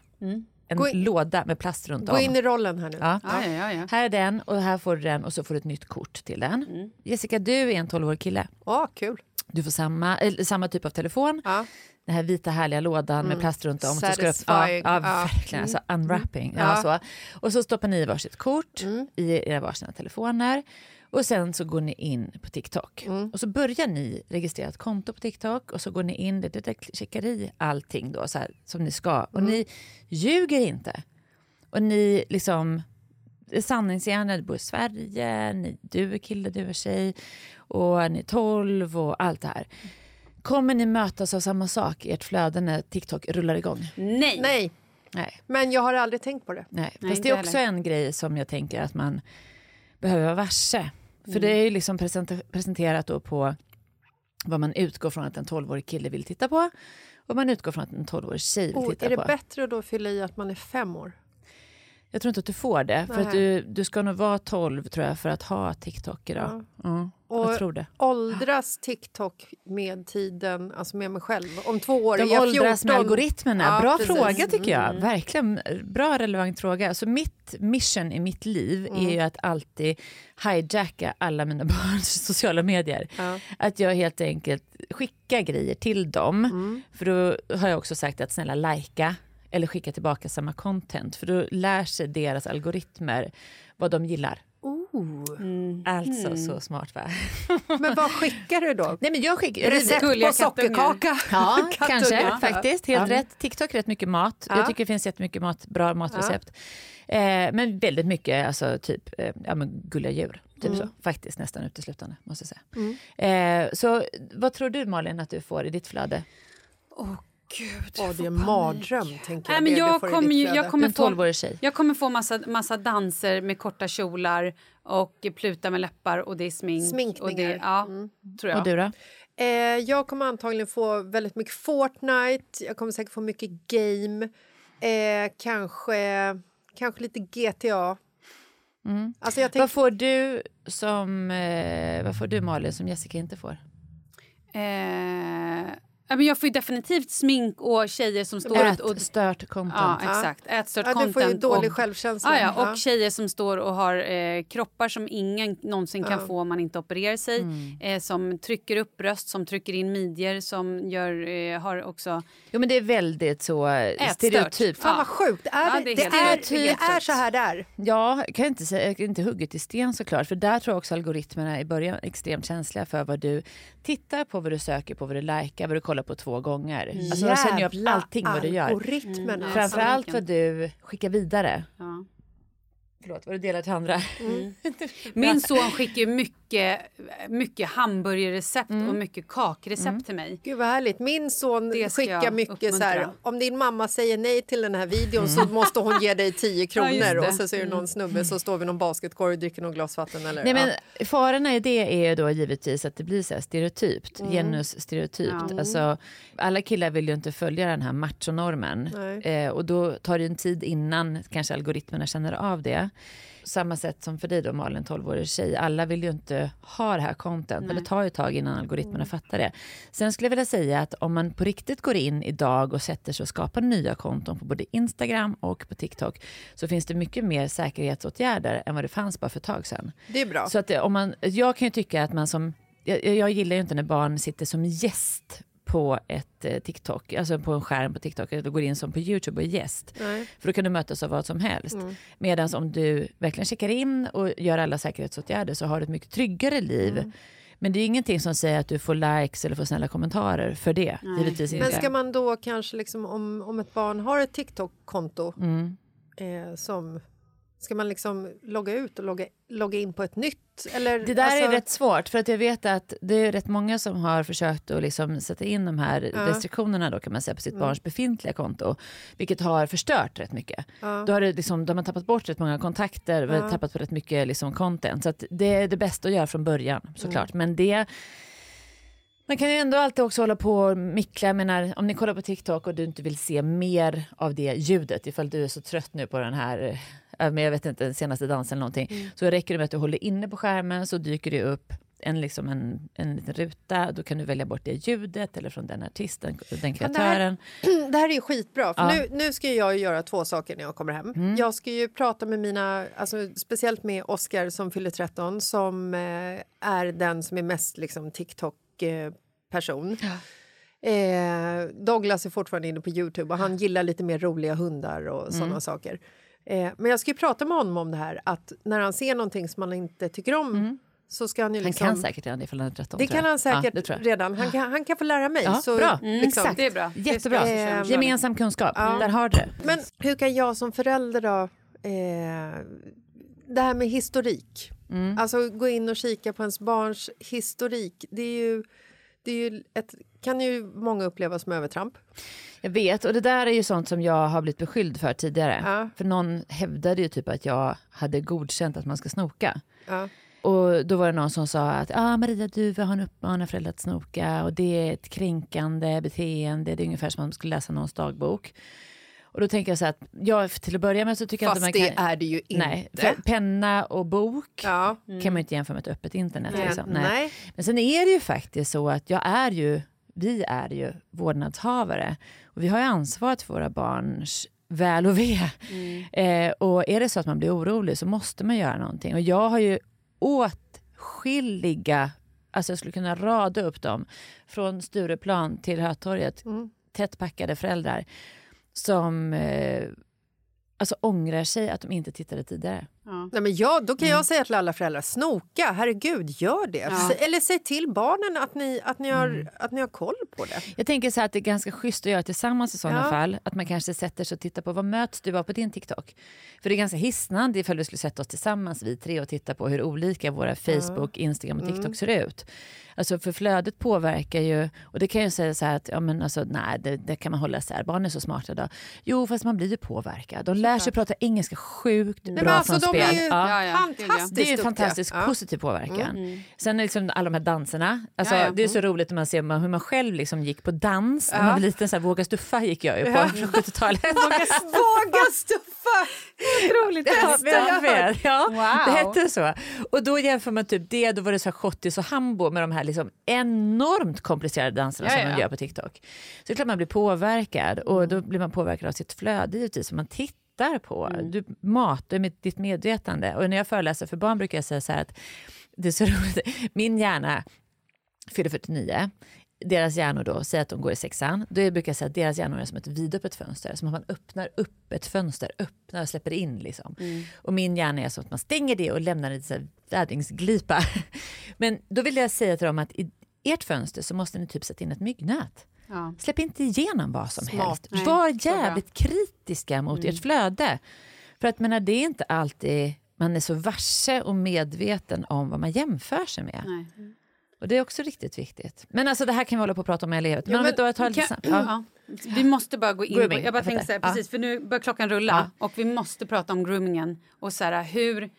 En Gå in- låda med plast runt Gå om. in i rollen här nu. Ja. Ja, ja, ja. Här är den och här får du den och så får du ett nytt kort till den. Jessica, du är en 12-årig kille. Ja, kul. Du får samma, eller, samma typ av telefon, Ja. den här vita härliga lådan med plast runt om. Så ska du upp, ja, ja, verkligen. Alltså unwrapping. Mm. Ja. Ja. så. Och så stoppar ni i varsitt kort i era varsina telefoner. Och sen så går ni in på TikTok. Och så börjar ni registrera ett konto på TikTok och så går ni in, det, det, det checkar i allting då så här, som ni ska. Och ni ljuger inte. Och ni liksom är sanningsenliga, du bor i Sverige, ni, du är kille, du är tjej och ni är 12 och allt det här. Kommer ni mötas av samma sak i ert flöde när TikTok rullar igång? Nej. Nej, Nej. men jag har aldrig tänkt på det. Nej. Nej, Fast det är också en grej som jag tänker att man behöver vara varse. För det är ju liksom present- presenterat då på vad man utgår från att en 12-årig kille vill titta på och man utgår från att en 12-årig tjej vill titta är det på. bättre att då fylla i att man är fem år? Jag tror inte att du får det. För att du, du ska nog vara 12 tror jag för att ha TikTok idag. Ja. Och jag tror det. Åldras TikTok med tiden, alltså med mig själv? Om två år är De jag åldras 14. med algoritmerna. Ja, Bra precis. fråga tycker jag. Mm. Verkligen bra relevant fråga. Så mitt mission i mitt liv Mm. är ju att alltid hijacka alla mina barns sociala medier. Ja. Att jag helt enkelt skickar grejer till dem. Mm. För då har jag också sagt att snälla likea eller skicka tillbaka samma content. För då lär sig deras algoritmer vad de gillar. Alltså så smart va? Men vad skickar du då? Nej men jag skickar Recept på sockerkaka? Ja, kanske faktiskt. Helt Ja. rätt. TikTok rätt mycket mat. Ja. Jag tycker det finns jättemycket mat, bra matrecept. Eh, men väldigt mycket alltså, typ eh, ja, men gulliga djur. Typ Mm. så. Faktiskt nästan uteslutande måste jag säga. Eh, så vad tror du Malin att du får i ditt flöde? Gud, Åh, det är en mardröm, tänker jag. Nej, men jag kommer, ju, jag kommer få, 12-årig tjej. jag kommer få massa, massa danser med korta kjolar och pluta med läppar och det är smink. Och Sminkningar. det, ja, tror jag. Och du då? Eh, jag kommer antagligen få väldigt mycket Fortnite, jag kommer säkert få mycket game, eh, kanske, kanske lite GTA. Alltså jag Vad får du som eh, vad får du Malin som Jessica inte får? Eh, men jag får ju definitivt smink och tjejer som står Ät och... stört content. Ja, exakt. Ätstört ja, du content. får ju dålig och, självkänsla. Ja, ja, och tjejer som står och har eh, kroppar som ingen någonsin kan få om man inte opererar sig. Eh, som trycker upp bröst, som trycker in midjor, som gör, eh, har också... Jo men det är väldigt så eh, stereotypt. Fan vad sjukt, är Ja, det, det är det, är, det är det är så här där. Ja, jag kan inte, säga, inte hugget i sten såklart. För där tror jag också algoritmerna i början är extremt känsliga för vad du tittar på, vad du söker på, vad du likar, vad du kollar på två gånger. Alltså de känner ju upp Jävla allting vad du gör. Mm. Framförallt verkligen. vad du skickar vidare. Ja. Förlåt, vad du delar till andra. Min son skickar mycket, mycket hamburgerrecept Mm. och mycket kakrecept till mig. Gud vad härligt. Min son Det skickar mycket så här, uppmuntra. om din mamma säger nej till den här videon så måste hon ge dig 10 kronor Mm. Ja, det. Mm. och så ser du någon snubbe så står vi i någon basketkorg och dricker någon glas vatten eller Nej, men ja. Farorna i det är då givetvis att det blir så här stereotypt, genusstereotypt. Ja. Alltså, alla killar vill ju inte följa den här machonormen. Eh, och då tar det en tid innan kanske algoritmerna känner av det. Samma sätt som för dig då Malin, 12-årig tjej. Alla vill ju inte ha det här content, men det tar ju ett tag innan algoritmerna fattar det. Sen skulle jag vilja säga att om man på riktigt går in idag och sätter sig och skapar nya konton på både Instagram och på TikTok så finns det mycket mer säkerhetsåtgärder än vad det fanns bara för ett tag sedan. Det är bra. Så att det, om man, jag kan ju tycka att man som... Jag, jag gillar ju inte när barn sitter som gäst på ett eh, TikTok, alltså på en skärm på TikTok, eller går in som på YouTube och är gäst. Nej. För då kan du mötas av vad som helst. Mm. Medan om du verkligen checkar in och gör alla säkerhetsåtgärder så har du ett mycket tryggare liv. Mm. Men det är ingenting som säger att du får likes eller får snälla kommentarer för det. Nej. Givetvis inte. Men ska man då kanske liksom om, om ett barn har ett TikTok-konto Mm. eh, som Ska man liksom logga ut och logga, logga in på ett nytt? Eller, Det där alltså, är rätt svårt för att jag vet att det är rätt många som har försökt att liksom sätta in de här Ja. restriktionerna då kan man säga på sitt Mm. barns befintliga konto. Vilket har förstört rätt mycket. Ja. Då har, det liksom, då har man tappat bort rätt många kontakter, Ja. tappat på rätt mycket liksom content. Så det är det bästa att göra från början såklart. Mm. Men det man kan ju ändå alltid också hålla på och mickla. Jag menar, om ni kollar på TikTok och du inte vill se mer av det ljudet ifall du är så trött nu på den här men jag vet inte, den senaste dansen eller någonting. Mm. Så räcker det med att du håller inne på skärmen så dyker det upp en, liksom en, en liten ruta. Då kan du välja bort det ljudet eller från den artisten, den Men det, kreatören. här, det här är ju skitbra. För Ja. nu, nu ska jag göra två saker när jag kommer hem. Mm. Jag ska ju prata med mina, alltså, speciellt med Oscar som fyller 13 som eh, är den som är mest liksom, TikTok eh. Eh, Douglas är fortfarande inne på Youtube och han gillar lite mer roliga hundar och såna Mm. saker. Eh, men jag ska ju prata med honom om det här att när han ser någonting som han inte tycker om så ska han ju Mm. Han liksom... kan säkert redan ifall han är 13. Det kan han säkert Ja, redan. Han kan, han kan få lära mig. Ja, så bra. liksom- Exakt. Det är bra. Jättebra. Eh, Gemensam kunskap. Där har du det. Men hur kan jag som förälder då... Eh, det här med historik. Mm. Alltså gå in och kika på ens barns historik. Det är ju, det är ju ett, kan ju många uppleva som övertramp. Jag vet, och det där är ju sånt som jag har blivit beskylld för tidigare. Ja. För någon hävdade ju typ att jag hade godkänt att man ska snoka. Ja. Och då var det någon som sa att ah, Maria, du har en uppmanar föräldrar att snoka och det är ett kränkande beteende. Det är ungefär som om man skulle läsa någons dagbok. Och då tänker jag så här att jag, till att börja med så tycker jag Fast inte man det kan... är det ju inte. Nej, för penna och bok Ja. kan man ju inte jämföra med ett öppet internet. Nej, Liksom. nej. Men sen är det ju faktiskt så att jag är ju, vi är ju vårdnadshavare. Och vi har ju ansvaret för våra barns väl och ve. Eh, och är det så att man blir orolig så måste man göra någonting. Och jag har ju åtskilliga, alltså jag skulle kunna rada upp dem, från Stureplan till Hötorget, tättpackade föräldrar som eh, alltså ångrar sig att de inte tittade tidigare. Nej, men jag, då kan Mm. jag säga till alla föräldrar, snoka, herregud, gör det. Ja. Eller säg till barnen att ni, att, ni har, Mm. att ni har koll på det. Jag tänker så att det är ganska schysst att göra tillsammans i sådana Ja. fall. Att man kanske sätter sig och tittar på vad möts du av på din TikTok. För det är ganska hisnande ifall vi skulle sätta oss tillsammans vi tre och titta på hur olika våra Facebook, Instagram och TikTok Mm. ser ut. Alltså för flödet påverkar ju, och det kan jag säga så här att ja men alltså nej det, det kan man hålla isär, barn är så smarta då. Jo fast man blir ju påverkad. De lär sig prata engelska sjukt Nej, bra men alltså, från de spel. är ju Ja, ja. fantastiskt Det är en duktiga. fantastisk Ja. positiv påverkan. Sen är liksom alla de här danserna. Alltså, Ja. Det är så roligt när man ser hur man själv liksom gick på dans. När man var liten, så här, Våga stuffa gick jag ju på Ja. från 70-talet. Våga stuffa! Otroligt Ja, ja, Wow. det hette så. Och då jämför man typ det, då var det så här schottis och hambo med de här liksom enormt komplicerade danserna som man gör på TikTok. Så det är klart man blir påverkad och då blir man påverkad av sitt flöde givetvis man tittar på. Mm. Du matar med ditt medvetande. Och när jag föreläser för barn brukar jag säga så här att det är så roligt, min hjärna fyller 49 deras hjärnor då, säg att de går i sexan, då brukar jag säga att deras hjärnor är som ett vidöppet fönster, som att man öppnar upp ett fönster, öppnar och släpper in liksom. Och min hjärna är som att man stänger det och lämnar en så här vädringsglipa. Men då vill jag säga till dem att i ert fönster så måste ni typ sätta in ett myggnät. Ja. Släpp inte igenom vad som Smart. helst. Nej, Var jävligt kritiska mot ert flöde. För att menar, det är inte alltid man är så varse och medveten om vad man jämför sig med. Nej. Och det är också riktigt viktigt. Men alltså det här kan vi hålla på och prata om i evighet. Men, Ja, om vi men tar lite Kan. Ja. ja. Vi måste bara gå in på... Grooming, Jag bara jag tänkte så här, precis, för nu börjar klockan rulla och vi måste prata om groomingen och så här, hur...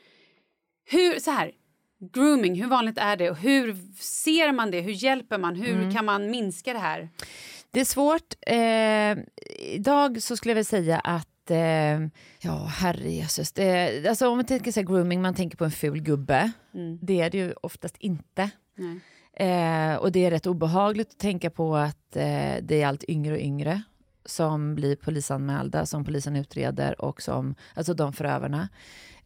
Hur, så här, grooming, hur vanligt är det och hur ser man det? Hur hjälper man? Hur Mm. kan man minska det här? Det är svårt. Eh, idag så skulle jag vilja säga att eh, Ja, herrejösses. Alltså om man tänker så här, grooming, man tänker på en ful gubbe. Det är det ju oftast inte. Eh, och det är rätt obehagligt att tänka på att eh, det är allt yngre och yngre som blir polisanmälda, som polisen utreder och som, alltså de förövarna,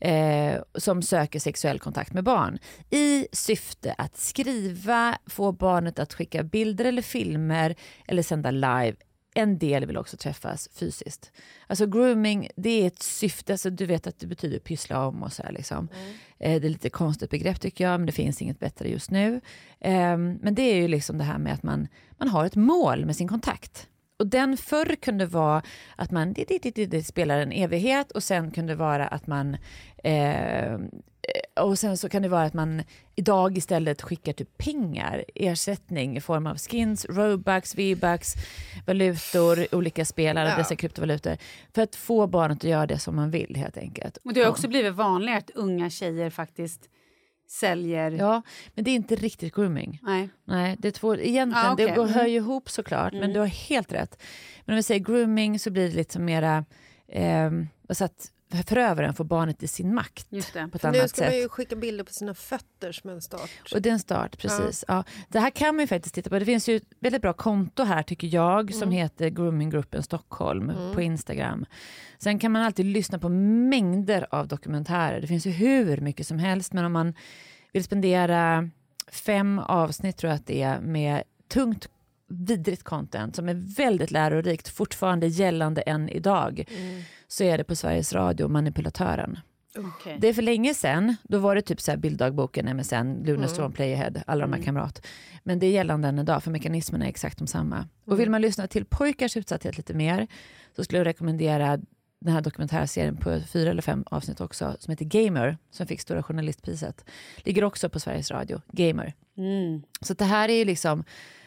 eh, som söker sexuell kontakt med barn i syfte att skriva, få barnet att skicka bilder eller filmer eller sända live. En del vill också träffas fysiskt. Alltså grooming, det är ett syfte, alltså du vet att det betyder pyssla om och så här liksom. Eh, det är lite konstigt begrepp tycker jag, men det finns inget bättre just nu. Eh, men det är ju liksom det här med att man, man har ett mål med sin kontakt. Och den förr kunde vara att man det, det, det, det spelar en evighet och sen kunde det vara att man eh, och sen så kan det vara att man idag istället skickar typ pengar, ersättning i form av skins, robux, v-bucks, valutor, olika spelare, Ja. dessa kryptovalutor. För att få barnet att göra det som man vill helt enkelt. Och det har Ja. också blivit vanligare att unga tjejer faktiskt säljer... Ja, men det är inte riktigt grooming. Nej. Nej, det är två, egentligen, Ah, okej. det går, hör Mm. ju ihop såklart, men du har helt rätt. Men om vi säger grooming så blir det lite mera, eh, så att förövaren får barnet i sin makt Just det. på ett Nu annat ska man sätt. ju skicka bilder på sina fötter som en start. Och det är en start, precis. Ja. Det här kan man ju faktiskt titta på. Det finns ju ett väldigt bra konto här tycker jag som heter Groominggruppen Stockholm på Instagram. Sen kan man alltid lyssna på mängder av dokumentärer. Det finns ju hur mycket som helst men om man vill spendera fem avsnitt tror jag att det är med tungt vidrigt content som är väldigt lärorikt, fortfarande gällande än idag, så är det på Sveriges Radio, Manipulatören. Okej. Det är för länge sedan, då var det typ så här bilddagboken, MSN, Lunarstorm, Playhead, alla de här kamrat. Men det är gällande än idag, för mekanismerna är exakt de samma. Och vill man lyssna till pojkars utsatthet lite mer, så skulle jag rekommendera den här dokumentärserien på fyra eller fem avsnitt också, som heter Gamer, som fick Stora Journalistpriset. Ligger också på Sveriges Radio, Gamer. Så att det här är ju liksom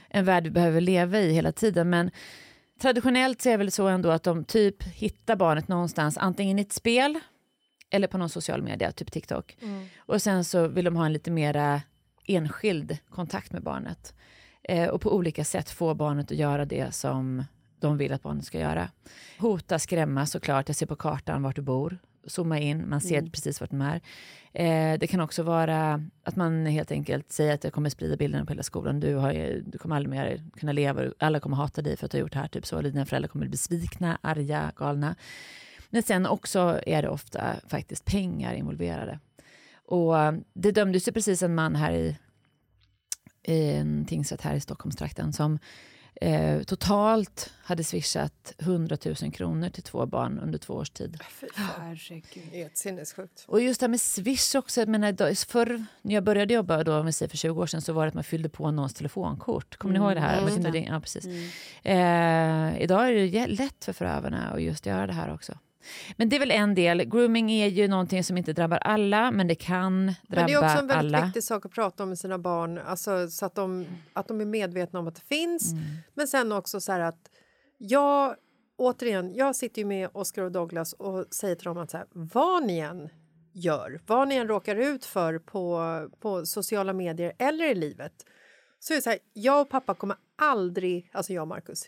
en värld vi behöver leva i hela tiden. Men traditionellt så är det väl så ändå att de typ hittar barnet någonstans, antingen i ett spel eller på någon social media, typ TikTok. Och sen så vill de ha en lite mera enskild kontakt med barnet. Eh, och på olika sätt få barnet att göra det som de vill att barnet ska göra. Hota, skrämma såklart. Jag ser på kartan vart du bor. Zooma in, man ser precis vart de är. Eh, det kan också vara att man helt enkelt säger att jag kommer sprida bilderna på hela skolan. Du, har, du kommer aldrig mer kunna leva, alla kommer hata dig för att du har gjort det här. Typ så. Eller dina föräldrar kommer bli besvikna, arga, galna. Men sen också är det ofta faktiskt pengar involverade. Och eh, det dömdes ju precis en man här i, i en tingsrätt här i Stockholmstrakten som eh, totalt hade swishat 100 000 kronor till två barn under två års tid. Herregud. Sinnessjukt. Och just det här med Swish också. Menar, förr när jag började jobba då, om säger för 20 år sedan så var det att man fyllde på någons telefonkort. Kommer ni ihåg det här? Kunde ringa, ja, precis. Eh, idag är det lätt för förövarna att just göra det här också. Men det är väl en del. Grooming är ju någonting som inte drabbar alla, men det kan drabba Men det är också en väldigt alla. viktig sak att prata om med sina barn, alltså, så att de, att de är medvetna om att det finns. Mm. Men sen också så här att jag, återigen, jag sitter ju med Oscar och Douglas och säger till dem att så här, vad ni än gör, vad ni än råkar ut för på, på sociala medier eller i livet så är det så här, jag och pappa kommer aldrig, alltså jag och Marcus,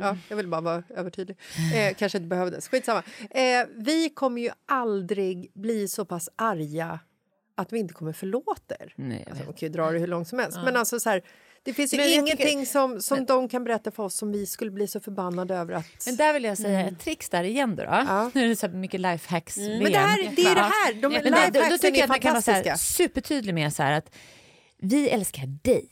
Ja, jag vill bara vara övertydlig. Eh, kanske inte behövdes. Skitsamma. Eh, vi kommer ju aldrig bli så pass arga att vi inte kommer förlåta er. Nej, Alltså, man kan ju dra det hur långt som helst. Men alltså så här, det finns ju Men ingenting tycker- som, som de kan berätta för oss som vi skulle bli så förbannade över att... Men där vill jag säga ett trix där igen då. då. Ja. Nu är det så mycket lifehacks. Men det, här, det är det här! De Men där, då, då lifehacksen tycker jag är att man kan vara så här fantastiska. supertydlig med så här att vi älskar dig,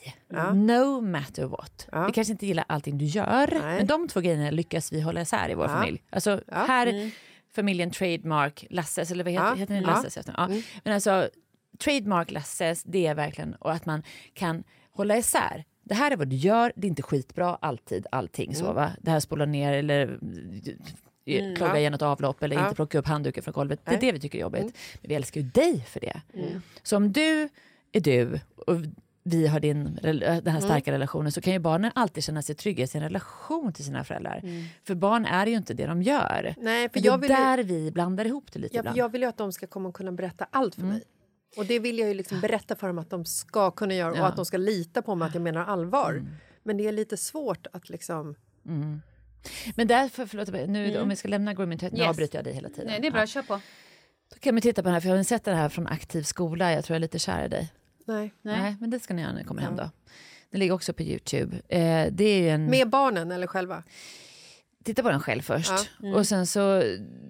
no matter what. Ja. Vi kanske inte gillar allting du gör, Nej. men de två grejerna lyckas vi hålla isär i vår Ja. familj. Alltså Ja. här, familjen Trademark, Lasses, eller vad heter, Ja. heter ni Ja. Mm. Lasses? Ja. Men alltså, Trademark Lasses, det är verkligen och att man kan hålla isär. Det här är vad du gör, det är inte skitbra alltid, allting så va. Det här spolar ner eller mm, klogga ja. igen ett avlopp eller Ja. inte plocka upp handduken från golvet. Det är Nej. det vi tycker är jobbigt. Men vi älskar ju dig för det. Så om du är du och vi har din, rel- den här starka relationen så kan ju barnen alltid känna sig trygga i sin relation till sina föräldrar. För barn är ju inte det de gör. Nej, för det är jag vill ju- där vi blandar ihop det lite Ja, ibland. jag vill ju att de ska komma och kunna berätta allt för mig. Och det vill jag ju liksom berätta för dem att de ska kunna göra och Ja. att de ska lita på mig att jag menar allvar. Men det är lite svårt att liksom... Men därför, förlåt, nu, om vi ska lämna grooming, nu Yes. avbryter jag dig hela tiden. Nej, det är bra. Kör på. Då kan vi titta på den här, för jag har sett den här från Aktiv skola. Jag tror jag är lite kär i dig. Nej. Nej, men det ska ni göra när ni kommer hem då. Den ligger också på Youtube. Eh, det är ju en... Med barnen eller själva? Titta på den själv först. Ja. Och sen så,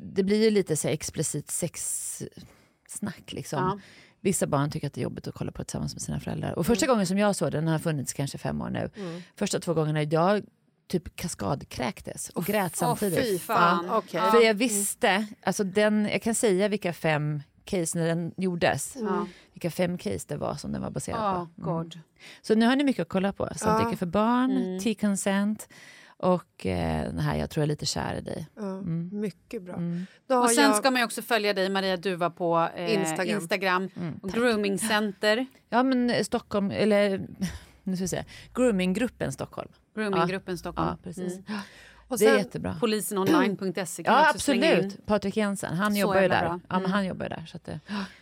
det blir ju lite så explicit sexsnack liksom. Ja. Vissa barn tycker att det är jobbigt att kolla på tillsammans med sina föräldrar. Och första gången som jag såg den, den har funnits kanske fem år nu. Första två gångerna jag typ kaskadkräktes och grät samtidigt. Fy fan. Ja. Okej. För jag visste, alltså den, jag kan säga vilka fem case när den gjordes. Ja. Vilka fem case det var som den var baserad Oh, på. Mm. God. Så nu har ni mycket att kolla på. Samtycke Ja. för barn, Mm. T-consent och eh, den här Jag tror jag är lite kär i dig. Ja, Mycket bra. Mm. Och sen jag... ska man ju också följa dig, Maria Duva, på eh, Instagram. Instagram. Mm, och groomingcenter, Ja men eh, Stockholm, eller nu ska vi se, groominggruppen Stockholm. groominggruppen Stockholm. Ja precis. Mm. och Det är jättebra. Polisenonline.se kan man Ja också slänga in. absolut, Patrik Jensen, han Så jobbar ju jävla där. bra. Ja, men Mm. han jobbar ju där. Så att det,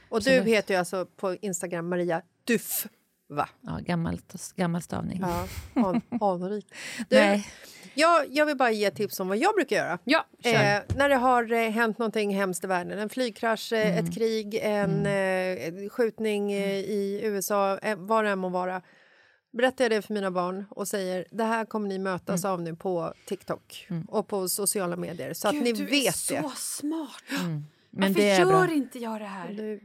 och du heter ju alltså på Instagram Maria Duff. Va? ja, gammalt, gammal stavning. Ja, an, anrikt. Du, Nej. jag, jag vill bara ge tips om vad jag brukar göra. Ja, kör. Eh, när det har eh, hänt någonting hemskt i världen, en flygkrasch, eh, Mm. ett krig, en eh, skjutning eh, i USA, eh, vad det än må vara. Berättar jag det för mina barn och säger det här kommer ni mötas Mm. av nu på TikTok och på sociala medier så att Gud, ni du vet är det. så smart. Men Varför det är gör bra. inte jag det här? Du,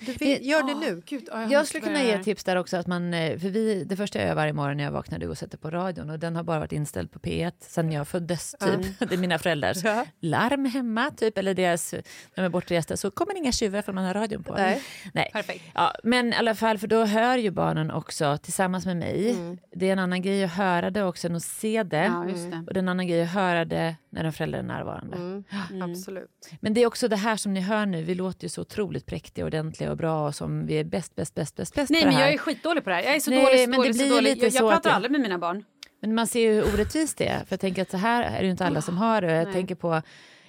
Du vill, gör det nu. Gud, ja, Jag måste skulle kunna ge tips där också. Att man, eh, för vi, det första jag gör varje morgon när jag vaknar att sätta på radion och den har bara varit inställd på P1 sen jag föddes. Typ. Det är mina föräldrars Ja. larm hemma, typ, eller deras, när de är bortresta så kommer inga tjuvar för man har radion på. Nej. Nej. Perfekt. Ja, men i alla fall, för då hör ju barnen också tillsammans med mig. Mm. Det är en annan grej att höra det också än att se det. Ja, just det. Och det är en annan grej att höra det när en förälder är närvarande. Mm. Absolut. Men det är också det här som ni hör nu, vi låter ju så otroligt präktiga, ordentliga och bra och som vi är bäst, bäst, bäst, bäst, bäst Nej, på det men här. jag är skitdålig på det här. Jag är så Nej, dålig, så men det dålig, så blir dålig. lite Jag, så jag pratar jag- aldrig med mina barn. Men man ser ju hur orättvist det är. För jag tänker att så här är det ju inte alla som har det. Jag Nej. tänker på,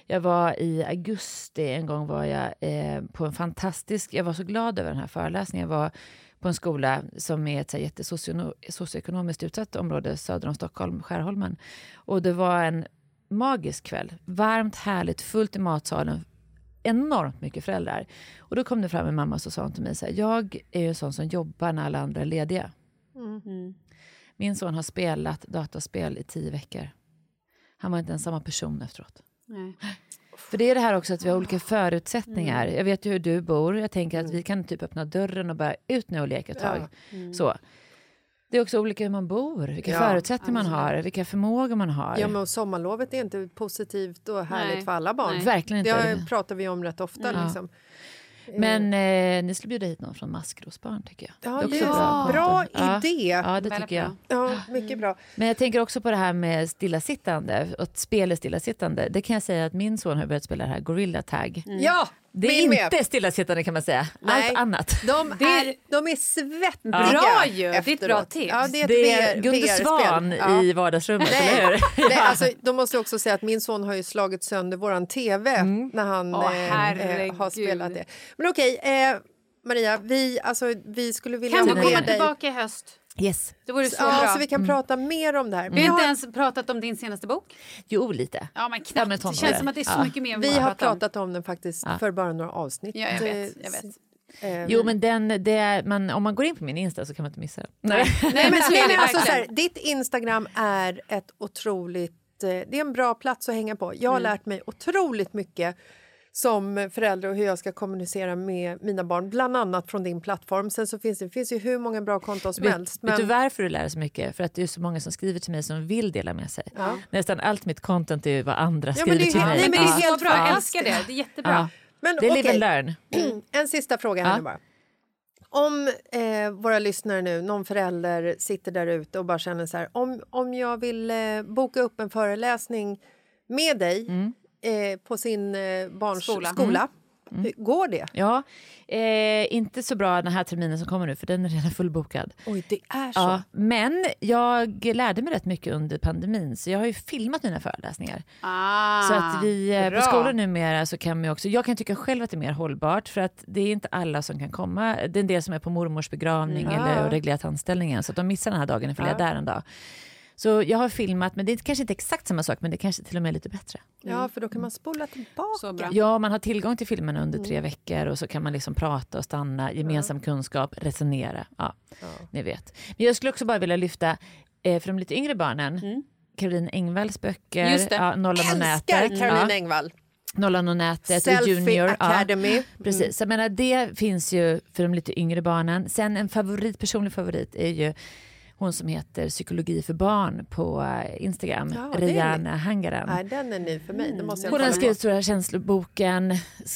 jag var i augusti, en gång var jag eh, på en fantastisk, jag var så glad över den här föreläsningen. Jag var på en skola som är ett så här jättesocio- socioekonomiskt utsatt område söder om Stockholm, Skärholmen. Och det var en magisk kväll. Varmt, härligt, fullt i matsalen. Enormt mycket föräldrar. Och då kom det fram en mamma och sa till mig så här, jag är ju en sån som jobbar när alla andra är lediga. Min son har spelat dataspel i tio veckor. Han var inte ens samma person efteråt. Nej. För det är det här också att vi har olika förutsättningar. Jag vet ju hur du bor. Jag tänker att vi kan typ öppna dörren och bara ut nu och leka ett tag. Så. Det är också olika hur man bor, vilka Ja, förutsättningar man har, vilka förmågor man har. Ja, men sommarlovet är inte positivt och härligt Nej. för alla barn. Nej. Verkligen inte. Det pratar vi om rätt ofta. Ja. Liksom. Men eh, ni skulle bjuda hit någon från Maskrosbarn tycker jag. Ja, det är content. bra Ja. idé. Ja, det Väldigt tycker jag. bra. Ja, mycket bra. Men jag tänker också på det här med stillasittande att spel är stillasittande. Det kan jag säga att min son har börjat spela det här Gorilla Tag. Ja, Det är min inte med. stillasittande kan man säga. Nej. Allt annat. De Det- är, de är svettiga Bra ju! Det är ett efteråt. bra tips. Ja, det är Det är VR Gunde. Svan Ja. i vardagsrummet, eller hur? Nej, alltså, då måste jag också säga att min son har ju slagit sönder våran tv Mm. när han Åh, eh, eh, har spelat det. Men okej, eh, Maria, vi, alltså, vi skulle vilja Kan du komma dig. tillbaka i höst? Yes. Det vore så Ja, bra. så vi kan prata mer om det här. Vi Vi har inte ens pratat om din senaste bok. Jo, lite. Ja, men Ja, knappt. det känns som att det är så Ja. mycket mer vi att har prata om. pratat om den faktiskt Ja. för bara några avsnitt. Ja, jag vet. Jag vet. Eh, Jo, men den, det, man, om man går in på min Insta så kan man inte missa den. Nej, Nej, men, så är det alltså, så här, ditt Instagram är ett otroligt... eh, Det är en bra plats att hänga på. Jag har Mm. lärt mig otroligt mycket som förälder och hur jag ska kommunicera med mina barn, bland annat från din plattform. Sen så finns det, finns ju hur många bra konton som Vet, helst. vet du Men, varför du lär dig så mycket? För att det är så många som skriver till mig som vill dela med sig. Nästan allt mitt content är vad andra Ja, men skriver det är till ju- mig. nej, men det är Det helt bra. Jag älskar det. Det är jättebra. Ja. men Det är live and learn. en sista fråga här Ja. nu bara. Om eh, våra lyssnare nu, någon förälder sitter där ute och bara känner så här, om, om jag vill eh, boka upp en föreläsning med dig Mm. Eh, på sin eh, barns Skola. skola, Mm. hur går det? Ja, eh, inte så bra den här terminen som kommer nu för den är redan fullbokad. Oj, det är så. Ja, men jag lärde mig rätt mycket under pandemin så jag har ju filmat mina föreläsningar. Ah, Så att vi eh, på bra. skolor numera så kan vi också, jag kan tycka själv att det är mer hållbart för att det är inte alla som kan komma. Det är en del som är på mormors begravning Mm. eller Ja. och reglerat anställningen så att de missar den här dagen ifall jag är där en dag. Så jag har filmat, men det är kanske inte exakt samma sak men det är kanske till och med är lite bättre. Ja, för då kan man spola tillbaka. Så bra. Ja, man har tillgång till filmerna under tre Mm. veckor och så kan man liksom prata och stanna, gemensam kunskap, resonera. Ja, ni vet. Men jag skulle också bara vilja lyfta, eh, för de lite yngre barnen, Caroline Engvalls böcker, Just det. ja, Nollan och Älskar nätet. Caroline ja, Engvall. Nollan och nätet och Selfie Junior. Academy. Ja, precis, jag menar, det finns ju för de lite yngre barnen. Sen en favorit, personlig favorit är ju hon som heter Psykologi för barn på eh, Instagram, Ja, det är Rihanna Hangaran. Nej, den är ny för mig. Det måste jag Hon har skrivit. Stora känsloboken,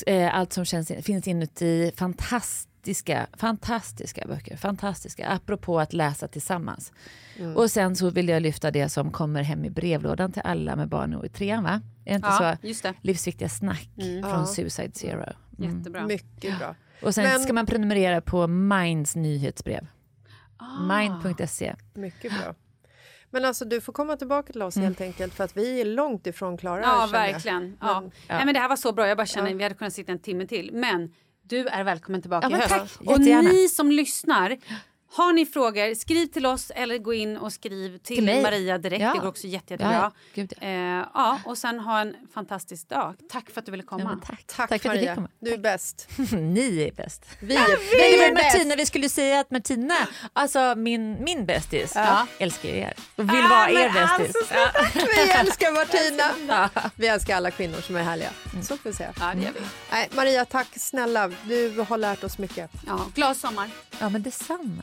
eh, allt som känns, finns inuti. Fantastiska, fantastiska böcker. Fantastiska, apropå att läsa tillsammans. Mm. Och sen så vill jag lyfta det som kommer hem i brevlådan till alla med barn i trean va? Är det inte Ja, så? just det. Livsviktiga snack Ja. från Suicide Zero. Mm. Jättebra. Mycket bra. Och sen Men- ska man prenumerera på Minds nyhetsbrev. Ah. Mind.se. Mycket bra. Men alltså, du får komma tillbaka till oss helt enkelt för att vi är långt ifrån klara. Ja, verkligen. Ja. Men- Nej, men det här var så bra. Jag bara känner vi hade kunnat sitta en timme till. Men du är välkommen tillbaka Ja, men i höst. tack. Och ni som lyssnar, Har ni frågor, skriv till oss eller gå in och skriv till, Till. Maria direkt. Ja. Det går också jätte, jättebra. Ja, gud, Eh, ja, och sen ha en fantastisk dag. Tack för att du ville komma. Ja, tack. Tack, för att du fick Maria. komma. Du är bäst. Ni är bäst. Vi är, vi är Martina, bäst. vi skulle säga att Martina, alltså min, min bästis, Ja. älskar er och vill vara er bästis. Vi älskar Martina. Vi älskar alla kvinnor som är härliga. Så får vi säga. Ja, det gör vi. Nej, Maria, tack snälla. Du har lärt oss mycket. Ja, glad sommar. Ja men detsamma.